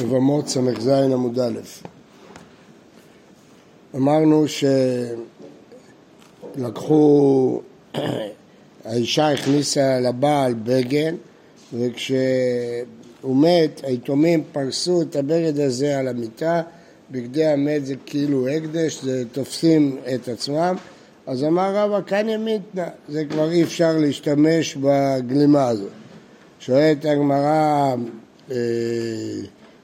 יבמות ס"ז עמוד א'. אמרנו שלקחו, האישה הכניסה לבעל בגן וכשהוא מת היתומים פרסו את הבגד הזה על המיטה, בגדי המת זה כאילו הקדש, זה תופסים את עצמם אז אמר רבא כאן ימיתנא, זה כבר אי אפשר להשתמש בגלימה הזאת. שואלת הגמרא אה,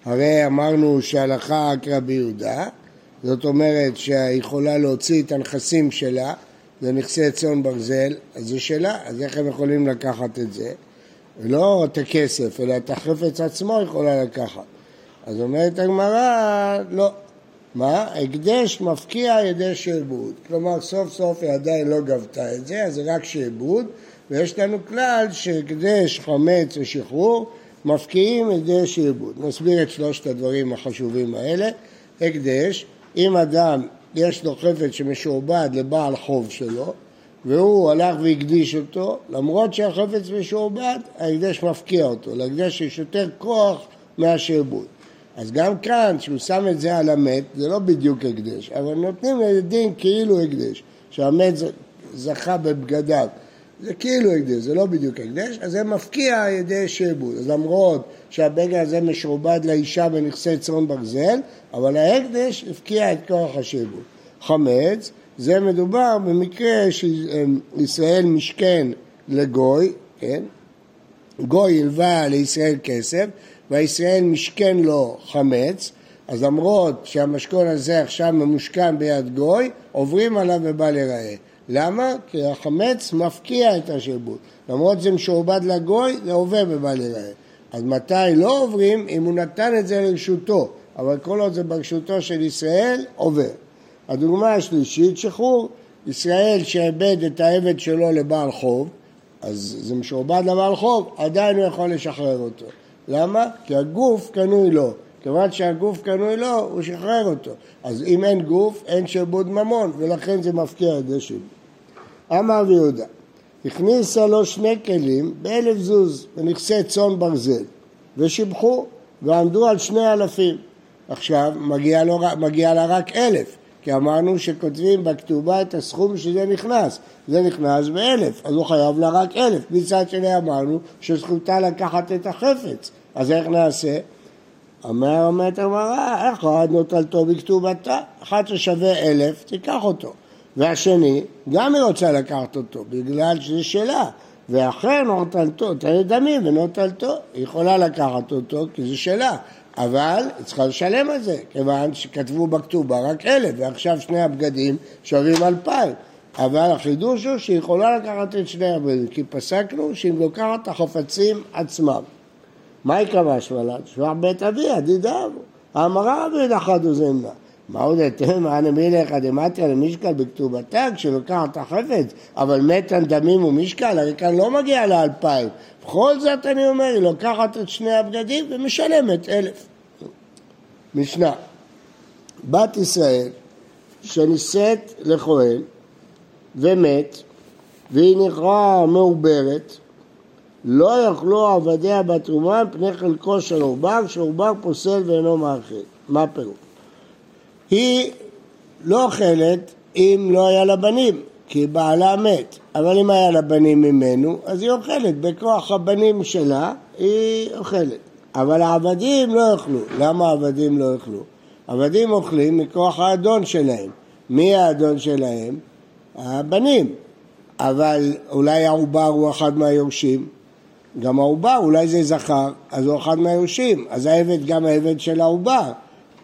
הרי אמרנו שהלכה כרבי יהודה, זאת אומרת שיכולה להוציא את הנכסים שלה, זה נכסי צאן ברזל, אז זה שלה, אז איך הם יכולים לקחת את זה? לא את הכסף, אלא את החפץ עצמו יכולה לקחת. אז אומרת הגמרא, לא. מה? הקדש מפקיע ידי שעבוד. כלומר, סוף סוף היא עדיין לא גבתה את זה, אז זה רק שעבוד, ויש לנו כלל שהקדש חמץ ושחרור מפקיעים ידי שעבוד. נסביר את שלושת הדברים החשובים האלה. הקדש, אם אדם יש לו חפץ שמשועבד לבעל חוב שלו, והוא הלך והקדיש אותו, למרות שהחפץ משועבד, ההקדש מפקיע אותו. להקדש יש יותר כוח מהשעבוד. אז גם כאן, כשהוא שם את זה על המת, זה לא בדיוק הקדש, אבל נותנים לדין כאילו הקדש, שהמת זכה בבגדיו. זה כאילו הקדש, זה לא בדיוק הקדש, אז זה מפקיע על ידי שעבוד. אז למרות שהבגד הזה משועבד לאישה בנכסי צאן ברזל, אבל ההקדש הפקיע את כוח השעבוד. חמץ, זה מדובר במקרה שישראל משכן לגוי, כן? גוי הלווה לישראל כסף, והישראל משכן לו חמץ, אז למרות שהמשכון הזה עכשיו ממושכן ביד גוי, עוברים עליו ובא לראה. למה? כי החמץ מפקיע את השעבוד. למרות זה משועבד לגוי, זה עובר בבא לראה. אז מתי לא עוברים? אם הוא נתן את זה לרשותו, אבל כל עוד זה ברשותו של ישראל, עובר. הדוגמה השלישית, שחרור. ישראל שאיבד את העבד שלו לבעל חוב, אז זה משועבד לבעל חוב, עדיין הוא יכול לשחרר אותו. למה? כי הגוף קנוי לו. כיוון שהגוף קנוי לו, הוא שחרר אותו. אז אם אין גוף, אין שעבוד ממון, ולכן זה מפקיע ידי שעבוד. אמר רבי יהודה, הכניסה לו שני כלים באלף זוז בנכסי צאן ברזל, ושיבחו, ועמדו על שני אלפים. עכשיו, מגיע, לו, מגיע לה רק אלף, כי אמרנו שכותבים בכתובה את הסכום שזה נכנס. זה נכנס באלף, אז הוא חייב לה רק אלף. מצד שני אמרנו שזכותה לקחת את החפץ. אז איך נעשה? אומר אומרת הגמרא, אחד נוטלתו בכתובתה, אחד ששווה אלף, תיקח אותו. והשני, גם היא רוצה לקחת אותו, בגלל שזה שלה. ואחר נוטלתו, תלת דמים ונוטלתו, היא יכולה לקחת אותו כי זה שלה, אבל היא צריכה לשלם על זה, כיוון שכתבו בכתובה רק אלף, ועכשיו שני הבגדים שווים אלפיים. אבל החידוש הוא שהיא יכולה לקחת את שני הבגדים, כי פסקנו שהיא לוקחת את החפצים עצמם. מה יקבע שמלת? שבח בית אביה, דידיו. אמרה אחד וזמנה. מה עוד אתם, אנא מילך דמטיה למשקל בכתובתה, כשלוקחת החפץ, אבל מתן דמים ומשקל, הרי כאן לא מגיע לאלפיים. בכל זאת אני אומר, היא לוקחת את שני הבגדים ומשלמת אלף. משנה, בת ישראל שנישאת לכהן ומת, והיא נכרעה מעוברת, לא יכלו עבדיה בתרומה מפני חלקו של עובר, שעובר פוסל ואינו מאכל. מה פירוש? היא לא אוכלת אם לא היה לה בנים, כי בעלה מת. אבל אם היה לה בנים ממנו, אז היא אוכלת. בכוח הבנים שלה היא אוכלת. אבל העבדים לא יאכלו. למה העבדים לא יאכלו? עבדים אוכלים מכוח האדון שלהם. מי האדון שלהם? הבנים. אבל אולי העובר הוא אחד מהיורשים, גם העובר, אולי זה זכר, אז הוא אחד מהיורשים, אז העבד גם העבד של העובר,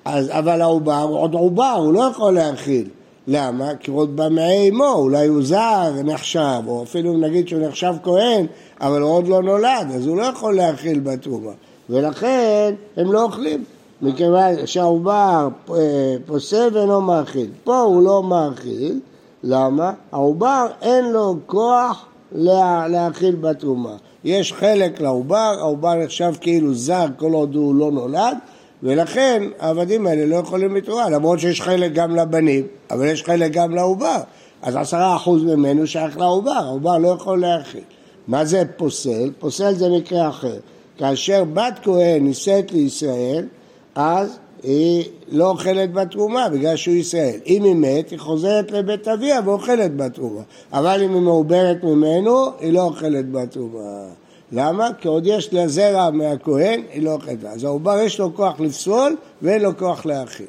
אז, אבל העובר הוא עוד עובר, הוא לא יכול להאכיל. למה? כי הוא עוד במעי אמו, אולי הוא זר, נחשב, או אפילו נגיד שהוא נחשב כהן, אבל הוא עוד לא נולד, אז הוא לא יכול להאכיל בתרומה. ולכן הם לא אוכלים, מכיוון שהעובר אה, פוסל ואינו מאכיל. פה הוא לא מאכיל, למה? העובר אין לו כוח לה, להאכיל בתרומה. יש חלק לעובר, העובר נחשב כאילו זר כל עוד הוא לא נולד, ולכן העבדים האלה לא יכולים לתרומה, למרות שיש חלק גם לבנים, אבל יש חלק גם לעובר. אז עשרה אחוז ממנו שייך לעובר, העובר לא יכול להאכיל. מה זה פוסל? פוסל זה מקרה אחר. כאשר בת כהן נישאת לישראל, אז היא לא אוכלת בתרומה בגלל שהוא ישראל. אם היא מת, היא חוזרת לבית אביה ואוכלת בתרומה. אבל אם היא מעוברת ממנו, היא לא אוכלת בתרומה. למה? כי עוד יש לה זרע מהכהן, היא לא אוכלת. אז העובר יש לו כוח לפסול ואין לו כוח להאכיל.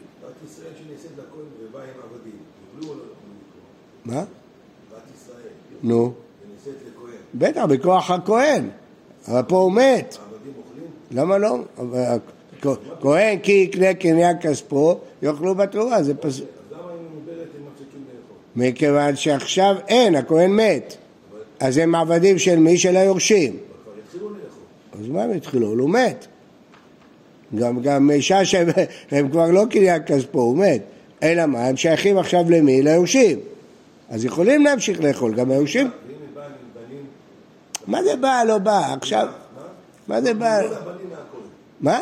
מה? נו. בטח, בכוח הכהן. אבל פה הוא מת. למה לא? כהן כי יקנה קניין כספו, יאכלו בתרומה, זה לאכול? מכיוון שעכשיו אין, הכהן מת. אז הם עבדים של מי? של היורשים. אז מה הם התחילו? הוא מת. גם, גם אישה שהם כבר לא קניין כספו, הוא מת. אלא מה? הם שייכים עכשיו למי? ליורשים. אז יכולים להמשיך לאכול, גם היורשים. מה זה בא, לא בא? עכשיו... מה זה בא? מה?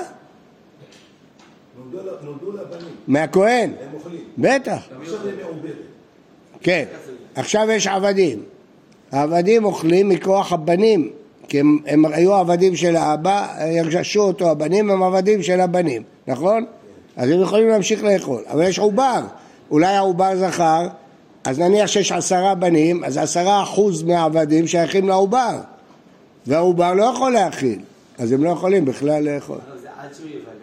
נולדו לבנים. מהכהן. הם אוכלים. בטח. כן. עכשיו יש עבדים. העבדים אוכלים מכוח הבנים, כי הם, הם היו עבדים של האבא, ירששו אותו הבנים, הם עבדים של הבנים, נכון? אז הם יכולים להמשיך לאכול. אבל יש עובר. אולי העובר זכר, אז נניח שיש עשרה בנים, אז עשרה אחוז מהעבדים שייכים לעובר. והעובר לא יכול להאכיל, אז הם לא יכולים בכלל לאכול. עד שהוא ייוולד?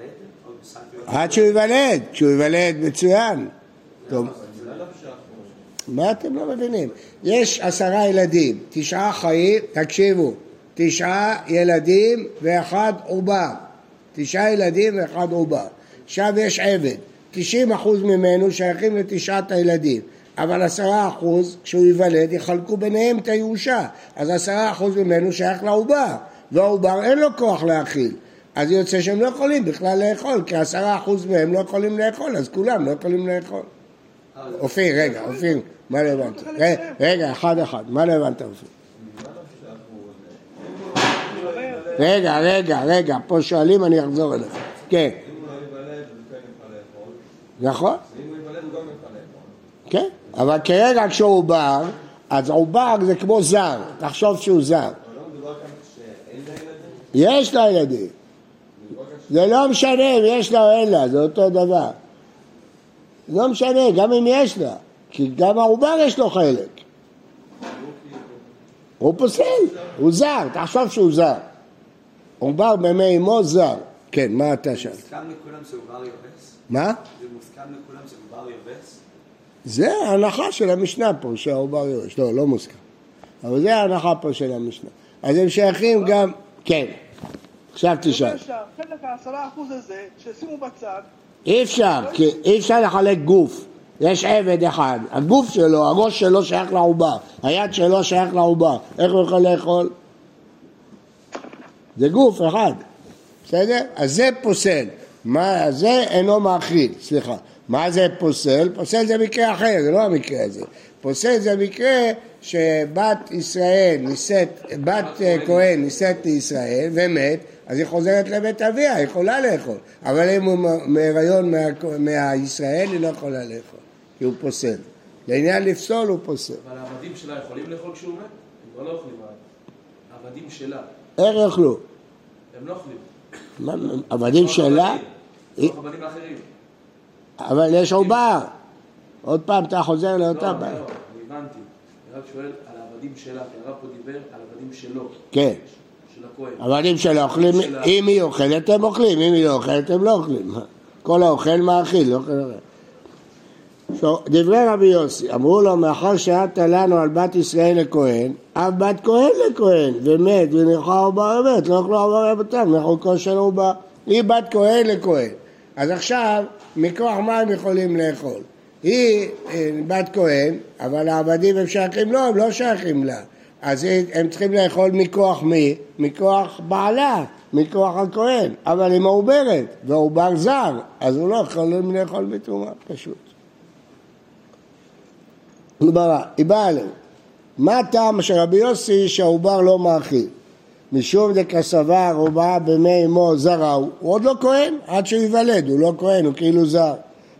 עד שהוא ייוולד, כשהוא ייוולד מצוין. טוב. מה אתם לא מבינים? יש עשרה ילדים, תשעה חיים, תקשיבו, תשעה ילדים ואחד עובר. תשעה ילדים ואחד עובר. עכשיו יש עבד, 90 אחוז ממנו שייכים לתשעת הילדים, אבל עשרה אחוז, כשהוא ייוולד, יחלקו ביניהם את הירושה. אז עשרה אחוז ממנו שייך לעובר, והעובר אין לו כוח להאכיל. אז יוצא שהם לא יכולים בכלל לאכול, כי עשרה אחוז מהם לא יכולים לאכול, אז כולם לא יכולים לאכול. אופיר, רגע, אופיר, מה לא הבנת? רגע, אחד אחד, מה לא הבנת אופיר? רגע, רגע, רגע, פה שואלים, אני אחזור אליך. כן. נכון. כן, אבל כרגע כשהוא עובר, אז עובר זה כמו זר, תחשוב שהוא זר. יש לה ילדים. זה לא משנה אם יש לה או אין לה, זה אותו דבר. לא משנה, גם אם יש לה, כי גם העובר יש לו חלק. הוא פוסל, הוא זר, תחשוב שהוא זר. עובר במי אמו זר. כן, מה אתה שאלת? מוסכם לכולם שעובר יובס? מה? זה מוסכם לכולם שעובר יובס? זה ההנחה של המשנה פה, שהעובר יובס. לא, לא מוסכם. אבל זה ההנחה פה של המשנה. אז הם שייכים גם, כן. עכשיו תשאל. חלק העשרה אחוז הזה, שישימו בצד. אי אפשר, כי אי אפשר לחלק גוף. יש עבד אחד, הגוף שלו, הראש שלו שייך לעובר, היד שלו שייך לעובר, איך הוא יכול לאכול? זה גוף אחד, בסדר? אז זה פוסל, מה זה אינו מאכיל, סליחה. מה זה פוסל? פוסל זה מקרה אחר, זה לא המקרה הזה. פוסל זה מקרה שבת ישראל נישאת, בת כהן נישאת לישראל ומת, אז היא חוזרת לבית אביה, היא יכולה לאכול. אבל אם הוא מהיריון מהישראל, היא לא יכולה לאכול, כי הוא פוסל. לעניין לפסול הוא פוסל. אבל העבדים שלה יכולים לאכול כשהוא מת? הם לא אוכלים. העבדים שלה. איך יאכלו? הם לא אוכלים. עבדים שלה? עבדים אחרים. אבל יש עובר. עוד פעם אתה חוזר לאותה בעיה. לא, לא, אני הבנתי. רק שואל על העבדים שלה, כי הרב פה דיבר על העבדים שלו. כן. עבדים שלא אוכלים, אם היא אוכלת הם אוכלים, אם היא לא אוכלת הם לא אוכלים. כל האוכל מאכיל, לא אוכל. דברי רבי יוסי, אמרו לו, מאחר שאת לנו על בת ישראל לכהן, אף בת כהן לכהן, ומת, ונלכה עובר ומת, לא יכלו עובר רבותם, מחוקו של עובר. היא בת כהן לכהן. אז עכשיו, מכוח מה הם יכולים לאכול? היא אה, בת כהן, אבל העבדים הם שייכים לו, הם לא שייכים לה. אז הם צריכים לאכול מכוח מי? מכוח בעלה, מכוח הכהן, אבל היא מעוברת, והעובר זר, אז הוא לא יכול לאכול בתרומה, פשוט. גמרא, היא באה אלינו. מה הטעם של רבי יוסי שהעובר לא מאכיל? משום דקסבר עובר במי אמו זרעו, הוא עוד לא כהן עד שהוא ייוולד, הוא לא כהן, הוא כאילו זר.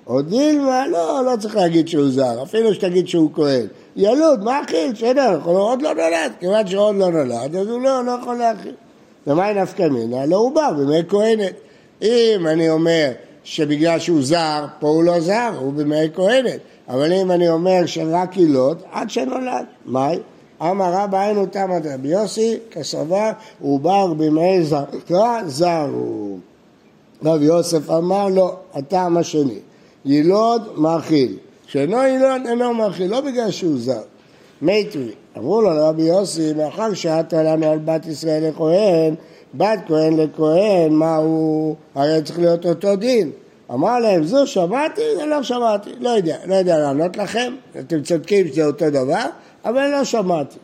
עוד דילמה, לא, לא צריך להגיד שהוא זר, אפילו שתגיד שהוא כהן. ילוד, מה אכיל? בסדר, עוד לא נולד, כיוון שעוד לא נולד, אז הוא לא, לא יכול להכיל. ומאי נפקא מינה? לא עובר, במי כהנת. אם אני אומר שבגלל שהוא זר, פה הוא לא זר, הוא במאי כהנת. אבל אם אני אומר שרק יילוד, עד שנולד, מאי? אמר רבא היינו תמא דרבי יוסי, כסבר, עובר במאי זרקה, זר הוא. רב יוסף אמר לו, הטעם השני, יילוד מאכיל, שאינו יילוד אינו מאכיל, לא בגלל שהוא זר. מי טובי. אמרו לו לרבי יוסי, מאחר שעת לנו על בת ישראל לכהן, בת כהן לכהן, מה הוא, הרי צריך להיות אותו דין. אמר להם, זו שמעתי, זה לא שמעתי, לא יודע, לא יודע לענות לכם, אתם צודקים שזה אותו דבר, אבל לא שמעתי.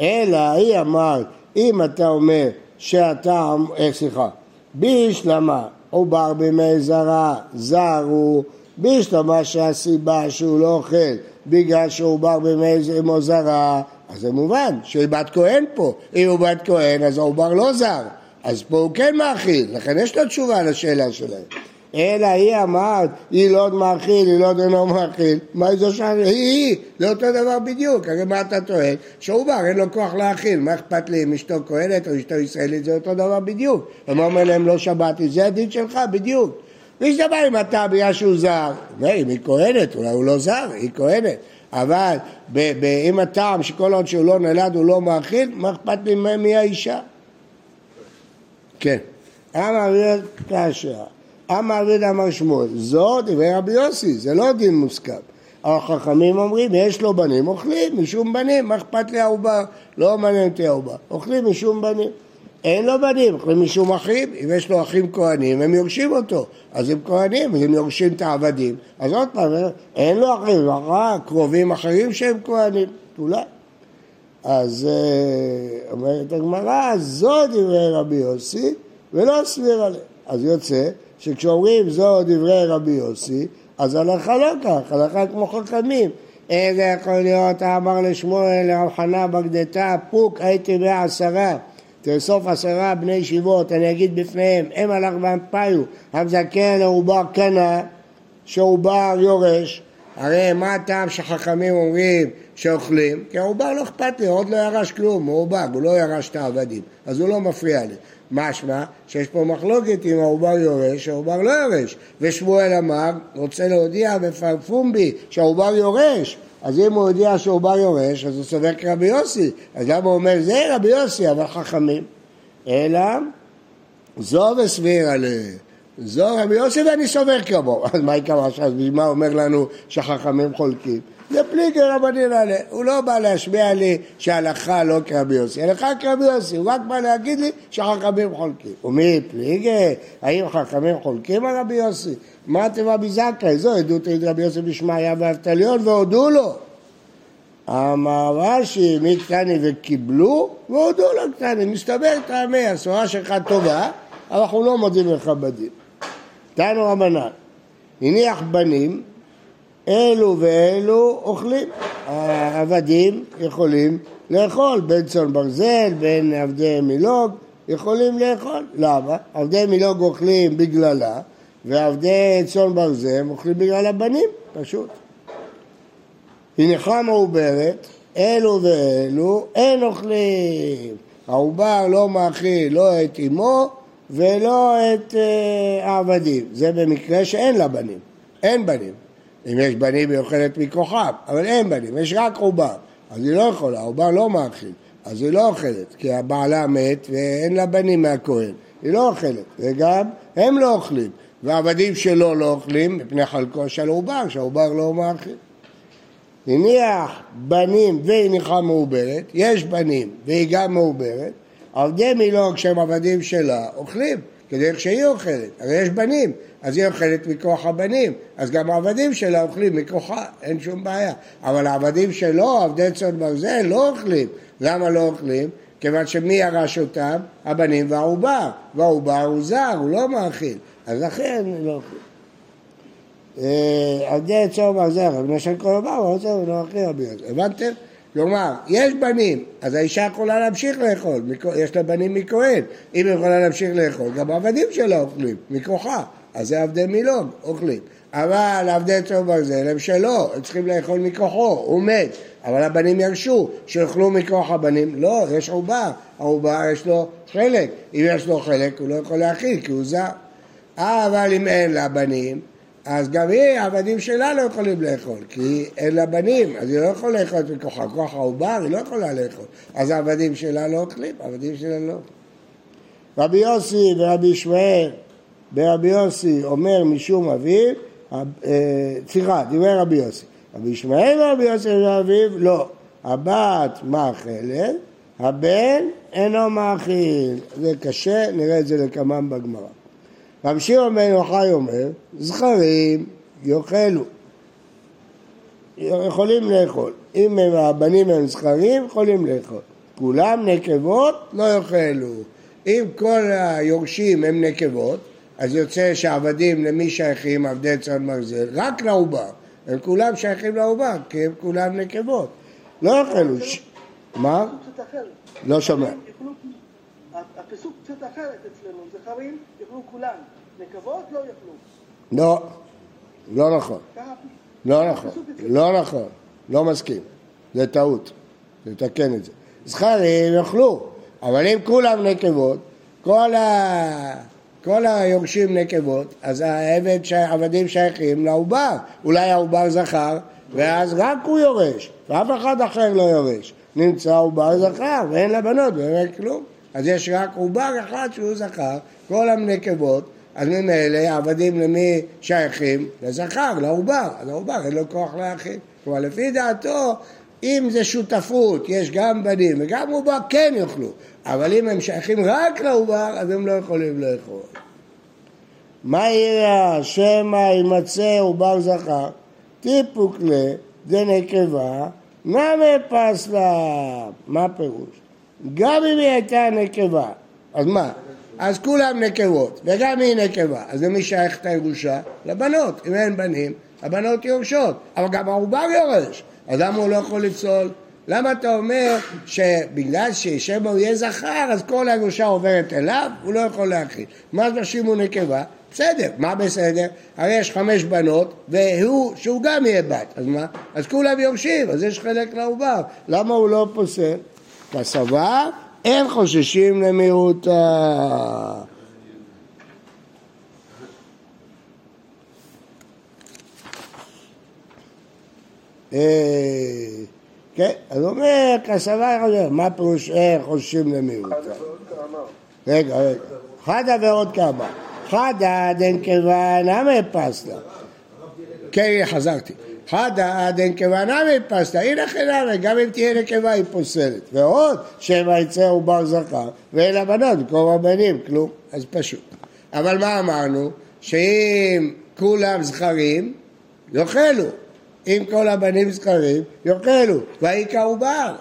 אלא היא אמרת, אם אתה אומר שאתה, אה, סליחה, בישלמה עובר בימי זרה, זר הוא, בישלמה שהסיבה שהוא לא אוכל בגלל שעובר בימי זרה, אז זה מובן שהיא בת כהן פה, אם הוא בת כהן אז העובר לא זר, אז פה הוא כן מאכיל, לכן יש לו תשובה לשאלה שלהם. אלא היא אמרת, היא לא מאכיל, היא לא אינו מאכיל, מה זה שם? היא, היא, זה אותו דבר בדיוק, הרי מה אתה טוען? שעובר, אין לו כוח להאכיל, מה אכפת לי אם אשתו כהנת או אשתו ישראלית, זה אותו דבר בדיוק. הם אומר להם לא שמעתי, זה הדין שלך, בדיוק. ויש דבר אם אתה בגלל שהוא זר, אם היא כהנת, אולי הוא לא זר, היא כהנת. אבל אם הטעם שכל עוד שהוא לא נולד הוא לא מאכיל, מה אכפת לי מי האישה? כן. אמר רבי כאשר, אמר רבי אמר שמואל, זו דברי רבי יוסי, זה לא דין מוסכם. החכמים אומרים, יש לו בנים, אוכלים משום בנים, מה אכפת לי העובר? לא מעניין אותי העובר, אוכלים משום בנים. אין לו בנים, אוכלים משום אחים, אם יש לו אחים כהנים, הם יורשים אותו, אז הם כהנים, אז הם יורשים את העבדים, אז עוד פעם, אין לו אחים, רק קרובים אחרים שהם כהנים, אולי. אז אה, אומרת הגמרא, זו דברי רבי יוסי ולא סביר עליהם. אז יוצא שכשאומרים זו דברי רבי יוסי, אז הלכה לא כך, הלכה כמו חכמים. איזה יכול להיות, אמר לשמואל, לרב חנה בגדתה, פוק הייתי בעשרה. תאסוף עשרה בני ישיבות, אני אגיד בפניהם, הם הלך ואמפיו, המזכן העובר קנה, שעובר יורש, הרי מה הטעם שחכמים אומרים שאוכלים? כי העובר לא אכפת לי, עוד לא ירש כלום, הוא עובר, הוא לא ירש את העבדים, אז הוא לא מפריע לי. משמע שיש פה מחלוקת אם העובר יורש או העובר לא יורש. ושמואל אמר, רוצה להודיע בפרפומבי שהעובר יורש, אז אם הוא הודיע שהעובר יורש, אז הוא סובר כרבי יוסי. אז למה הוא אומר, זה רבי יוסי, אבל חכמים. אלא זו וסביר עליהם. זו רבי יוסי ואני סובר כמוהו. אז מה יקרה עכשיו? בשביל מה אומר לנו שחכמים חולקים? זה פליגי רבנין עליה. הוא לא בא להשמיע לי שההלכה לא כרבי יוסי. הלכה כרבי יוסי, הוא רק בא להגיד לי שחכמים חולקים. ומי פליגי? האם חכמים חולקים על רבי יוסי? מה תיבה בזכאי? זו עדות את רבי יוסי בשמעיה ואבטליון והודו לו. אמר רש"י, מי קטני וקיבלו, והודו לו קטני. מסתבר טעמי, הסורה שלך טובה, אנחנו לא מודים לך בדין. תנו רבנן, הניח בנים, אלו ואלו אוכלים. העבדים יכולים לאכול, בין צאן ברזל, בין עבדי מילוג, יכולים לאכול. למה? עבדי מילוג אוכלים בגללה, ועבדי צאן ברזל אוכלים בגלל הבנים, פשוט. הנחה מעוברת, אלו ואלו אין אוכלים. העובר לא מאכיל לא את אמו ולא את אה, העבדים. זה במקרה שאין לה בנים. אין בנים. אם יש בנים היא אוכלת מכוחם, אבל אין בנים, יש רק עובר. אז היא לא יכולה, העובר לא מאכיל. אז היא לא אוכלת, כי הבעלה מת ואין לה בנים מהכהן. היא לא אוכלת, וגם הם לא אוכלים. והעבדים שלו לא אוכלים מפני חלקו של עובר, שהעובר לא מאכיל. הניח בנים והניחה מעוברת, יש בנים והיא גם מעוברת, עבדי מילוג שהם עבדים שלה אוכלים, כדרך שהיא אוכלת, הרי יש בנים, אז היא אוכלת מכוח הבנים, אז גם העבדים שלה אוכלים מכוחה, אין שום בעיה, אבל העבדים שלו, עבדי צאן ברזל, לא אוכלים, למה לא אוכלים? כיוון שמי ירש אותם? הבנים והעובר, והעובר הוא זר, הוא לא מאכיל, אז לכן לא אוכלים. עבדי צאן ברזל, בני של כל הבא, הוא רבי יוסף, הבנתם? כלומר, יש בנים, אז האישה יכולה להמשיך לאכול, יש לה בנים מכהן, אם היא יכולה להמשיך לאכול, גם העבדים שלה אוכלים, מכוחה, אז זה עבדי מילוג, אוכלים. אבל עבדי צום ברזל הם שלו, הם צריכים לאכול מכוחו, הוא מת, אבל הבנים ירשו, שיאכלו מכוח הבנים, לא, יש עובר, העובר יש לו חלק, אם יש לו חלק הוא לא יכול להאכיל כי הוא זר. אבל אם אין לה בנים, אז גם היא, העבדים שלה לא יכולים לאכול, כי אין לה בנים, אז היא לא יכולה לאכול את כוחה, כוח העובר, היא לא יכולה לאכול. אז העבדים שלה לא אוכלים, העבדים שלה לא. רבי יוסי ורבי ישמעאל, ברבי יוסי אומר משום אביו, אה, סליחה, דיבר רבי יוסי. רבי ישמעאל ורבי יוסי ואביו, לא. הבת מאכלת, הבן אינו מאכיל. זה קשה, נראה את זה לקמם בגמרא. רבי שמעון בן יוחאי אומר, זכרים יאכלו. יכולים לאכול. אם הם, הבנים הם זכרים, יכולים לאכול. כולם נקבות, לא יאכלו. אם כל היורשים הם נקבות, אז יוצא שהעבדים למי שייכים עבדי צאן מרזל? רק לעובר. הם כולם שייכים לעובר, כי הם כולם נקבות. לא יאכלו. מה? לא שומע. הפסוק קצת אחרת אצלנו, זכרים יאכלו כולם, נקבות לא יאכלו. לא, לא נכון. לא נכון, לא נכון, לא מסכים. זה טעות, נתקן את זה. זכרים יאכלו, אבל אם כולם נקבות, כל, ה... כל היורשים נקבות, אז העבד, העבדים שייכים לעובר. אולי העובר זכר, ואז רק הוא יורש, ואף אחד אחר לא יורש. נמצא עובר זכר, ואין לבנות באמת כלום. אז יש רק עובר אחד שהוא זכר, כל הנקבות, אז ממילא העבדים למי שייכים? לזכר, לעובר. אז העובר אין לו כוח להאכיל. כלומר, לפי דעתו, אם זה שותפות, יש גם בנים וגם עובר, כן יאכלו. אבל אם הם שייכים רק לעובר, אז הם לא יכולים לאכול. מה יראה שמא יימצא עובר זכר, טיפוק ל דנקבה, נמי פסלה. מה הפירוש? גם אם היא הייתה נקבה, אז מה? אז כולם נקבות, וגם היא נקבה, אז למי שייך את הירושה? לבנות, אם אין בנים, הבנות יורשות, אבל גם העובר יורש, אז למה הוא לא יכול לפסול? למה אתה אומר שבגלל ששמא הוא יהיה זכר, אז כל הירושה עוברת אליו, הוא לא יכול להכיל. מה זה שימו נקבה? בסדר, מה בסדר? הרי יש חמש בנות, והוא, שהוא גם יהיה בת, אז מה? אז כולם יורשים, אז יש חלק לעובר, למה הוא לא פוסל? כסבה, אין חוששים למיעוטה. אה, כן, אז הוא אומר, כסבה, מה פירוש אין חוששים למיעוטה? רגע, רגע. חדה ועוד כמה. חדה דן כיוון אמי פסלה. כן, חזרתי. חדה דן כיוון אמי פסלה. הנה חינמי, גם אם תהיה נקבה היא פוסלת. ועוד, שמא יצא עובר זכר, ואין הבנות במקום הבנים, כלום. אז פשוט. אבל מה אמרנו? שאם כולם זכרים, יאכלו. אם כל הבנים זכרים, יאכלו. ויהי כעובר.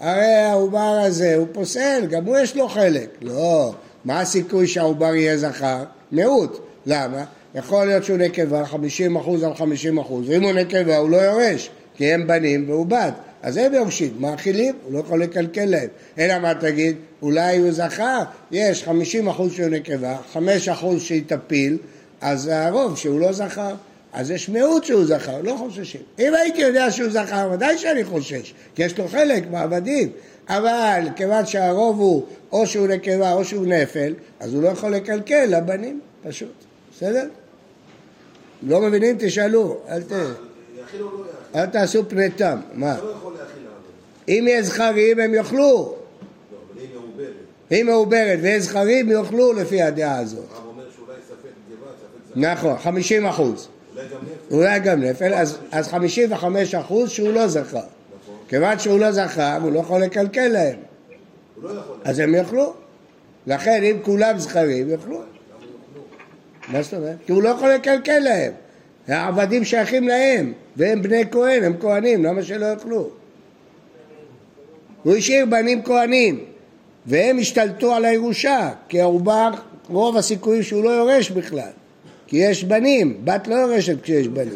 הרי העובר הזה הוא פוסל, גם הוא יש לו חלק. לא. מה הסיכוי שהעובר יהיה זכר? מיעוט. למה? יכול להיות שהוא נקבה 50 אחוז על 50 אחוז, ואם הוא נקבה הוא לא יורש, כי הם בנים והוא בת. אז הם יורשים, מאכילים, הוא לא יכול לקלקל להם. אלא מה תגיד, אולי הוא זכר, יש 50 אחוז שהוא נקבה, 5 אחוז שהיא תפיל, אז הרוב שהוא לא זכר. אז יש מיעוט שהוא זכר, לא חוששים. אם הייתי יודע שהוא זכר, ודאי שאני חושש, כי יש לו חלק בעבדים. אבל כיוון שהרוב הוא או שהוא נקבה או שהוא נפל, אז הוא לא יכול לקלקל לבנים, פשוט. בסדר? לא מבינים? תשאלו, אל ת... אל תעשו פני תם. מה? אם יהיה זכרים הם יאכלו. אם מעוברת ויש זכרים יאכלו לפי הדעה הזאת. נכון, 50 אחוז. אולי גם נפל, אז 55 אחוז שהוא לא זכר. כיוון שהוא לא זכר, הוא לא יכול לקלקל להם. לא אז הם יאכלו. לכן אם כולם זכרים, יאכלו. מה זאת אומרת? כי הוא לא יכול לקלקל להם. העבדים שייכים להם, והם בני כהן, הם כהנים, למה שלא יאכלו? הוא השאיר בנים כהנים, והם השתלטו על הירושה, כי העובר, רוב הסיכויים שהוא לא יורש בכלל. כי יש בנים, בת לא יורשת כשיש בנים.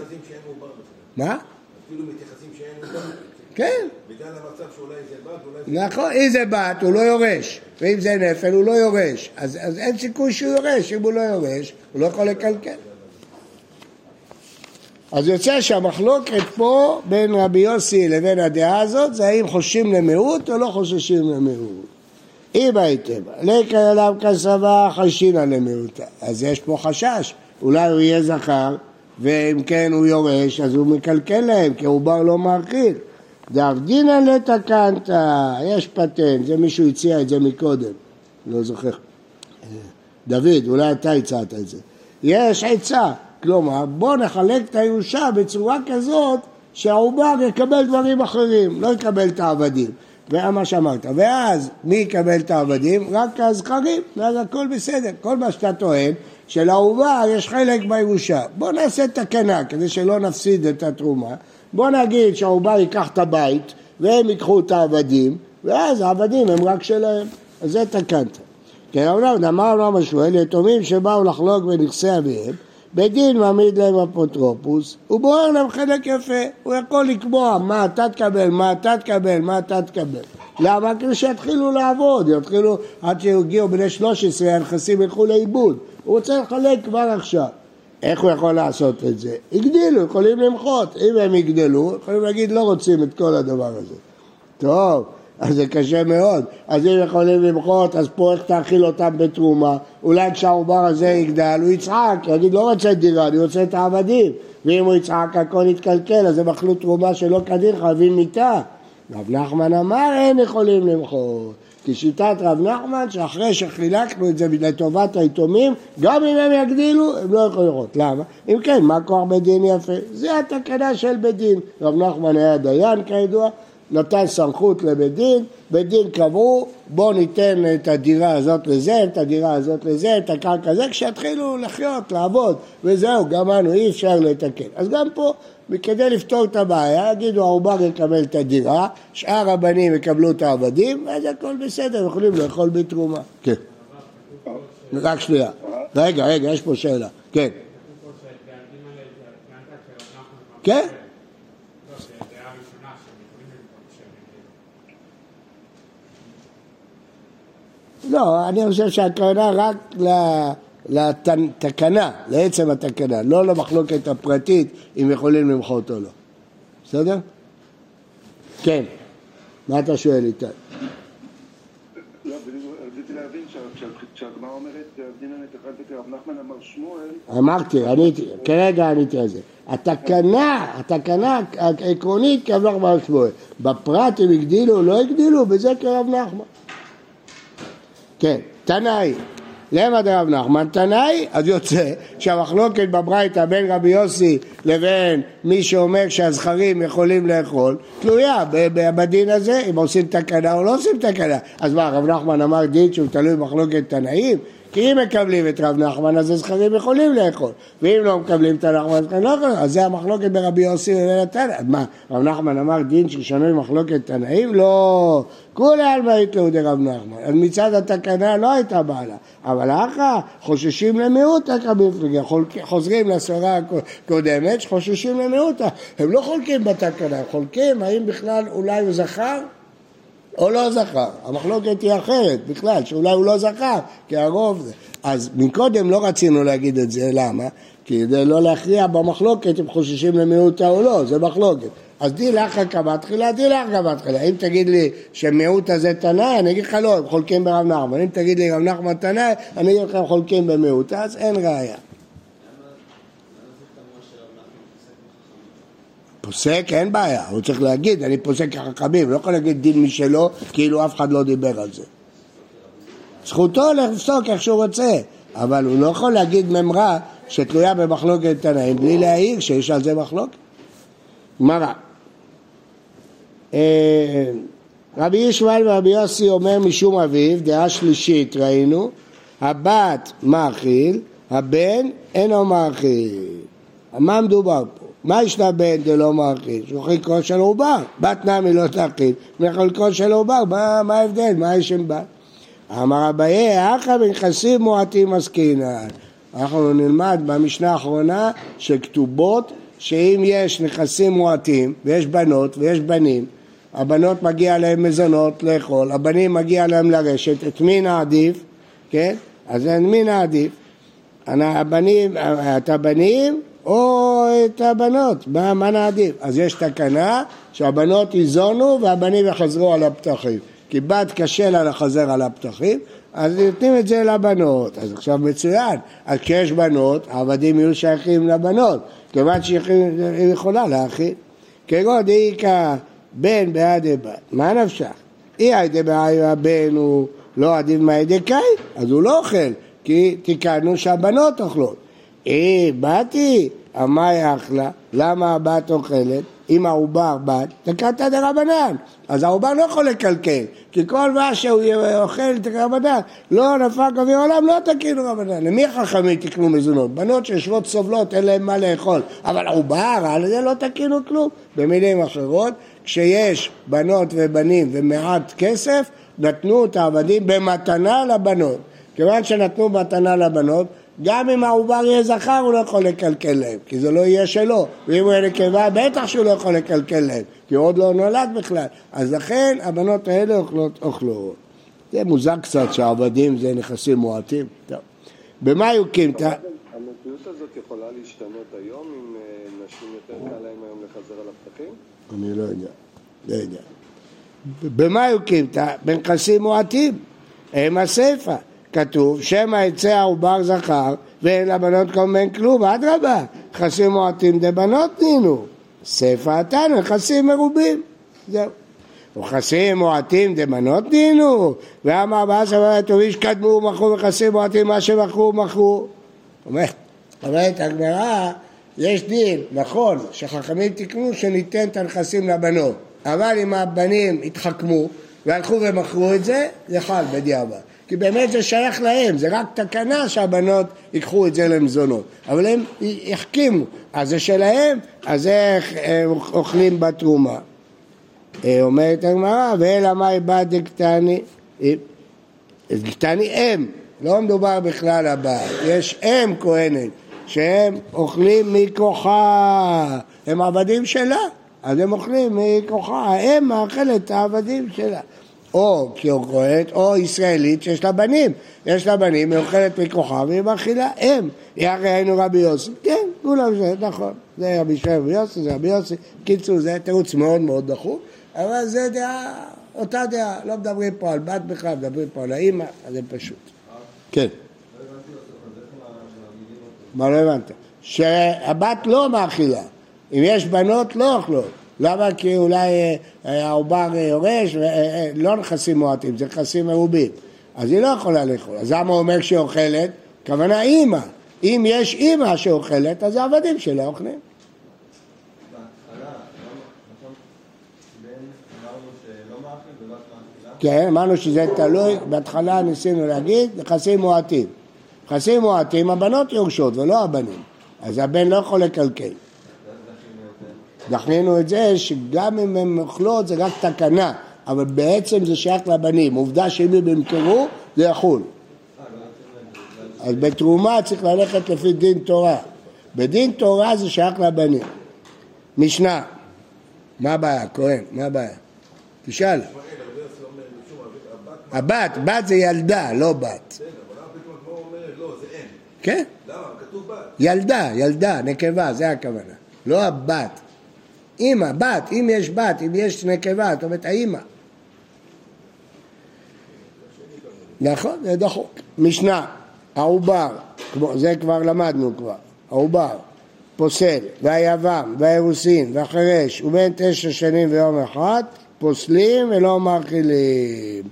מה? אפילו מתייחסים שאין עובר. כן. נכון, אם זה בת, הוא לא יורש. ואם זה נפל, הוא לא יורש. אז, אז אין סיכוי שהוא יורש. אם הוא לא יורש, הוא לא יכול לקלקל. אז יוצא שהמחלוקת פה בין רבי יוסי לבין הדעה הזאת זה האם חוששים למיעוט או לא חוששים למיעוט. אם הייתם, לקה עליו כסבה חשינה למיעוטה. אז יש פה חשש, אולי הוא יהיה זכר, ואם כן הוא יורש, אז הוא מקלקל להם, כי עובר לא מאכיל. דאבדינן לתקנת, יש פטנט, זה מישהו הציע את זה מקודם, לא זוכר. דוד, אולי אתה הצעת את זה. יש עצה, כלומר, בוא נחלק את הירושה בצורה כזאת שהעובר יקבל דברים אחרים, לא יקבל את העבדים. זה מה שאמרת. ואז מי יקבל את העבדים? רק הזכרים, ואז הכל בסדר. כל מה שאתה טוען, שלעובר יש חלק בירושה. בוא נעשה תקנה כדי שלא נפסיד את התרומה. בוא נגיד שהעובר ייקח את הבית והם ייקחו את העבדים, ואז העבדים הם רק שלהם. אז זה תקנת. כן, אמנם אמר אמנם השואל, יתומים שבאו לחלוק בנכסי אביהם, בית דין מעמיד להם אפוטרופוס, הוא בוער להם חלק יפה, הוא יכול לקבוע מה אתה תקבל, מה אתה תקבל, מה אתה תקבל. למה? כדי שיתחילו לעבוד, יתחילו, עד שיגיעו בני 13 הנכסים ילכו לאיבוד. הוא רוצה לחלק כבר עכשיו. איך הוא יכול לעשות את זה? הגדילו, יכולים למחות. אם הם יגדלו, יכולים להגיד לא רוצים את כל הדבר הזה. טוב, אז זה קשה מאוד. אז אם יכולים למחות, אז פה איך תאכיל אותם בתרומה? אולי כשהעובר הזה יגדל, הוא יצעק, יגיד לא רוצה דירה, אני רוצה את העבדים. ואם הוא יצעק הכל יתקלקל, אז הם אכלו תרומה שלא כדין, חייבים מיתה. רב נחמן אמר אין יכולים למחות. כי שיטת רב נחמן שאחרי שחילקנו את זה לטובת היתומים, גם אם הם יגדילו, הם לא יכולים לראות. למה? אם כן, מה כוח בית דין יפה? זה התקנה של בית דין. רב נחמן היה דיין כידוע, נתן סמכות לבית דין, בית דין קבעו בואו ניתן את הדירה הזאת לזה, את הדירה הזאת לזה, את הקרקע הזה, כשיתחילו לחיות, לעבוד, וזהו, גמרנו, אי אפשר לתקן. אז גם פה, כדי לפתור את הבעיה, יגידו העובר יקבל את הדירה, שאר הבנים יקבלו את העבדים, ואז הכל בסדר, יכולים לאכול בתרומה. כן. רק שנייה. רגע, רגע, יש פה שאלה. כן. כן? לא, אני חושב שהכוונה רק לתקנה, לעצם התקנה, לא למחלוקת הפרטית אם יכולים למחות או לא. בסדר? כן. מה אתה שואל איתי? לא, רציתי להבין שהגמרא אומרת, דינא נתחלת רב נחמן אמר שמואל... אמרתי, עניתי, כרגע עניתי על זה. התקנה, התקנה העקרונית כרב נחמן שמואל. בפרט הם הגדילו או לא הגדילו, בזה כרב נחמן. כן, תנאי. למה דרב נחמן? תנאי, אז יוצא שהמחלוקת בברייתא בין רבי יוסי לבין מי שאומר שהזכרים יכולים לאכול תלויה בדין הזה, אם עושים תקנה או לא עושים תקנה. אז מה, רב נחמן אמר דין שהוא תלוי במחלוקת תנאים? כי אם מקבלים את רב נחמן אז הזכרים יכולים לאכול, ואם לא מקבלים את הנחמן אז לא יכולים, אז זה המחלוקת ברבי יוסי התנא. מה, רב נחמן אמר דין ששנוי מחלוקת תנאים? לא, כולי עלמא יתלו דרב נחמן. אז מצד התקנה לא הייתה בעלה, אבל אחא חוששים למיעוטה כמפלגה, חוזרים לסברה הקודמת שחוששים למיעוטה, הם לא חולקים בתקנה, הם חולקים האם בכלל אולי הוא זכר או לא זכר. המחלוקת היא אחרת בכלל, שאולי הוא לא זכר, כי הרוב זה. אז מקודם לא רצינו להגיד את זה, למה? כדי לא להכריע במחלוקת אם חוששים למיעוטה או לא, זה מחלוקת. אז די לך כמה תחילה, די לך כמה תחילה. אם תגיד לי שמיעוט הזה תנאי, אני אגיד לך לא, הם חולקים ברב נחמן. אם תגיד לי רב נחמן תנאי, אני אגיד לך הם חולקים במיעוט, אז אין ראיה. פוסק, אין בעיה, הוא צריך להגיד, אני פוסק כחכמים, לא יכול להגיד דין משלו, כאילו אף אחד לא דיבר על זה. זכותו לפסוק איך שהוא רוצה, אבל הוא לא יכול להגיד ממרה שתלויה במחלוקת תנאים בלי להעיר שיש על זה מחלוקת. גמרא. אה, רבי ישמעאל ורבי יוסי אומר משום אביו, דעה שלישית ראינו, הבת מאכיל, הבן אינו מאכיל. מה מדובר פה? מה ישנה בן דלא מאכיל? שהוא חלקו של עובר, בת נמי לא תאכיל, מחלקו של עובר, מה ההבדל? מה יש עם בת? אמר אביי, אחא בנכסים מועטים עסקינן. אנחנו נלמד במשנה האחרונה שכתובות שאם יש נכסים מועטים ויש בנות ויש בנים, הבנות מגיע להם מזונות לאכול, הבנים מגיע להם לרשת, את מי נעדיף? כן? אז את מי נעדיף? הבנים, את הבנים או את הבנות, מה, מה נעדיף? אז יש תקנה שהבנות ייזונו והבנים יחזרו על הפתחים. כי בת קשה לה לחזר על הפתחים, אז נותנים את זה לבנות. אז עכשיו מצוין, אז כשיש בנות, העבדים יהיו שייכים לבנות, כיוון שהיא יכולה להכין. כגון דאיכא בן בעדי בת, מה נפשך? אי עדי בעדי הבן הוא לא עדיף מהידי קאי, אז הוא לא אוכל, כי תיקנו שהבנות אוכלות. אי באתי, אמי אחלה, למה הבת אוכלת? אם העובר בת, תקעת דרבנן. אז העובר לא יכול לקלקל, כי כל מה שהוא אוכל דרבנן, לא נפק אוויר עולם, לא תקינו רבנן. למי החכמים תקנו מזונות? בנות שיושבות סובלות, אין להן מה לאכול. אבל העובר, על זה לא תקינו כלום. במילים אחרות, כשיש בנות ובנים ומעט כסף, נתנו את העבדים במתנה לבנות. כיוון שנתנו מתנה לבנות, גם אם העובר יהיה זכר הוא לא יכול לקלקל להם, כי זה לא יהיה שלו, ואם הוא יהיה נקבה בטח שהוא לא יכול לקלקל להם, כי הוא עוד לא נולד בכלל, אז לכן הבנות האלה אוכלות אוכלות. זה מוזר קצת שהעבדים זה נכסים מועטים. טוב. במה יוקים? המציאות הזאת יכולה להשתנות היום אם אה, נשים יותר קל להם היום לחזר על הפתחים? אני לא יודע, לא יודע. במה יוקים? בנכסים מועטים, הם הסיפא. כתוב, שמא יצא העובר זכר ואין לבנות מיני כלום, אדרבה, נכסים מועטים דבנות נינו, ספר התנא, נכסים מרובים, זהו. נכסים מועטים דבנות נינו, ואמר ארבעה סבבה טובים שקדמו ומכרו נכסים מועטים מה שמכרו מכרו. אומרת הגמרא, יש דין, נכון, שחכמים תיקנו שניתן את הנכסים לבנות, אבל אם הבנים התחכמו והלכו ומכרו את זה, זה חל בדיעבד. כי באמת זה שייך להם, זה רק תקנה שהבנות ייקחו את זה למזונות. אבל הם יחכימו, אז זה שלהם, אז איך אוכלים בתרומה? אה, אומרת הגמרא, ואלא מאי בא דקטני, דקטני אם, לא מדובר בכלל הבעל, יש אם כהנת, שהם אוכלים מכוחה, הם עבדים שלה, אז הם אוכלים מכוחה, האם מאכלת העבדים שלה. או כהנת או ישראלית שיש לה בנים. יש לה בנים, היא אוכלת מכוחה והיא מאכילה אם. הרי היינו רבי יוסי. כן, כולם זה, נכון. זה רבי שמעון רבי יוסי, זה רבי יוסי. קיצור, זה תירוץ מאוד מאוד דחוף, אבל זה דעה, אותה דעה. לא מדברים פה על בת בכלל, מדברים פה על האימא, אז זה פשוט. כן. מה לא הבנת? שהבת לא מאכילה. אם יש בנות, לא אוכלות. למה? כי אולי אה, אה, העובר יורש, לא נכסים מועטים, זה נכסים מרובים. אז היא לא יכולה לאכול. אז למה הוא אומר שהיא אוכלת? כוונה אימא. אם יש אימא שאוכלת, אז העבדים שלה אוכלים. כן, אמרנו שזה תלוי, בהתחלה ניסינו להגיד, נכסים מועטים. נכסים מועטים, הבנות יורשות ולא הבנים. אז הבן לא יכול לקלקל. דחינו את זה שגם אם הן אוכלות זה רק תקנה, אבל בעצם זה שייך לבנים. עובדה שאם הם ימכרו, זה יחול. אז בתרומה צריך ללכת לפי דין תורה. בדין תורה זה שייך לבנים. משנה, מה הבעיה? כהן, מה הבעיה? תשאל. הבת, בת זה ילדה, לא בת. כן. ילדה, ילדה, נקבה, זה הכוונה. לא הבת. אימא, בת, אם יש בת, אם יש נקבה, זאת אומרת האימא. נכון, זה דחוק. משנה, העובר, זה כבר למדנו כבר, העובר, פוסל, והיבם, והאירוסין, והחירש, ובין תשע שנים ויום אחד, פוסלים ולא מאכילים.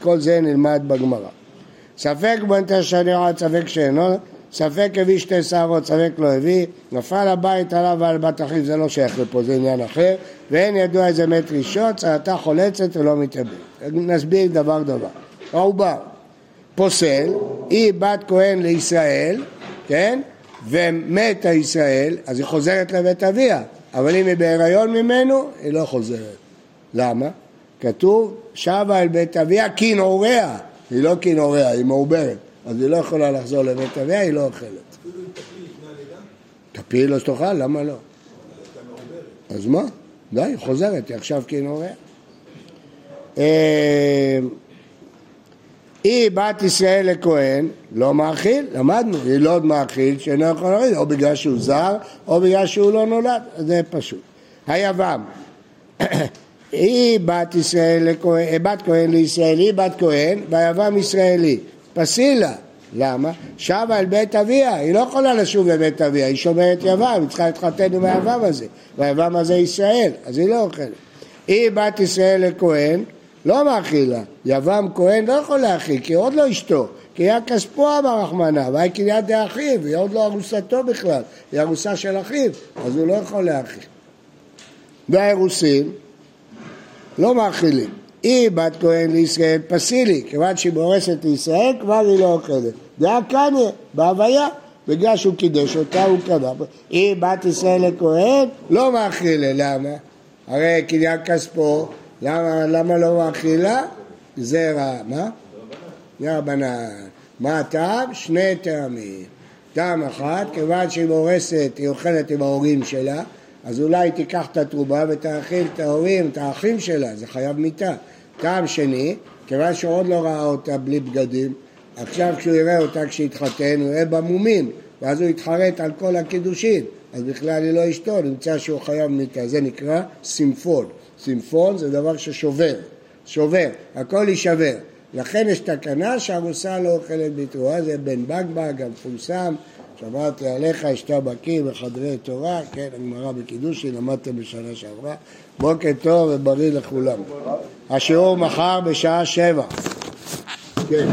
כל זה נלמד בגמרא. ספק בין תשע שנים עד ספק שאינו ספק הביא שתי שערות, ספק לא הביא, נפל הבית עליו ועל בת אחיו, זה לא שייך לפה, זה עניין אחר, ואין ידוע איזה מת ראשון, צרתה חולצת ולא מתאבד. נסביר דבר דבר. העובר פוסל, היא בת כהן לישראל, כן? ומת הישראל, אז היא חוזרת לבית אביה, אבל אם היא בהיריון ממנו, היא לא חוזרת. למה? כתוב, שבה אל בית אביה כנעוריה, היא לא כנעוריה, היא מעוברת. אז היא לא יכולה לחזור לבית אביה, היא לא אוכלת. תפיל לא שתאכל, למה לא? אז מה? די, היא חוזרת, היא עכשיו כנוריה. אה, היא בת ישראל לכהן, לא מאכיל, למדנו, היא לא מאכיל שאינו יכול להוריד, או בגלל שהוא זר, או בגלל שהוא לא נולד, זה פשוט. היבם, היא בת ישראל לכהן, בת כהן לישראל, היא בת כהן, ויבם ישראלי. פסילה. למה? שבה אל בית אביה, היא לא יכולה לשוב לבית אביה, היא שומרת יבם, היא צריכה להתחתן עם היבם הזה, והיבם הזה ישראל, אז היא לא אוכלת. היא בת ישראל לכהן, לא מאכילה, יבם כהן לא יכול להאכיל, כי עוד לא אשתו, כי היה כספו אמר רחמנה, והי קניין דאחיו, היא עוד לא ארוסתו בכלל, היא ארוסה של אחיו, אז הוא לא יכול להאכיל. והאירוסין לא מאכילים. היא בת כהן לישראל פסילי, כיוון שהיא מורסת לישראל, כבר היא לא אוכלת. דעה קניה, בהוויה, בגלל שהוא קידש אותה, הוא קנה. היא בת ישראל לכהן, לא מאכילה, למה? הרי קניין כספו, למה, למה לא מאכילה? זרע, מה? רבנן. מה הטעם? שני טעמים. טעם אחד, כיוון שהיא מורסת, היא אוכלת עם ההורים שלה, אז אולי תיקח את התרומה ותאכיל את ההורים, את האחים שלה, זה חייב מיתה. טעם שני, כיוון שהוא עוד לא ראה אותה בלי בגדים, עכשיו כשהוא יראה אותה כשהתחתן, הוא יראה בה מומים, ואז הוא יתחרט על כל הקידושין, אז בכלל היא לא אשתו, נמצא שהוא חייב מיתה, זה נקרא סימפון. סימפון זה דבר ששובר, שובר, הכל יישבר. לכן יש תקנה שהרוסה לא אוכלת בתרועה, זה בן בגבג המפורסם, שמעתי עליך, אשתה בקיא בחדרי תורה, כן, הגמרא בקידושי, למדתם בשנה שעברה. בוקר טוב ובריא לכולם. השיעור מחר בשעה שבע. כן.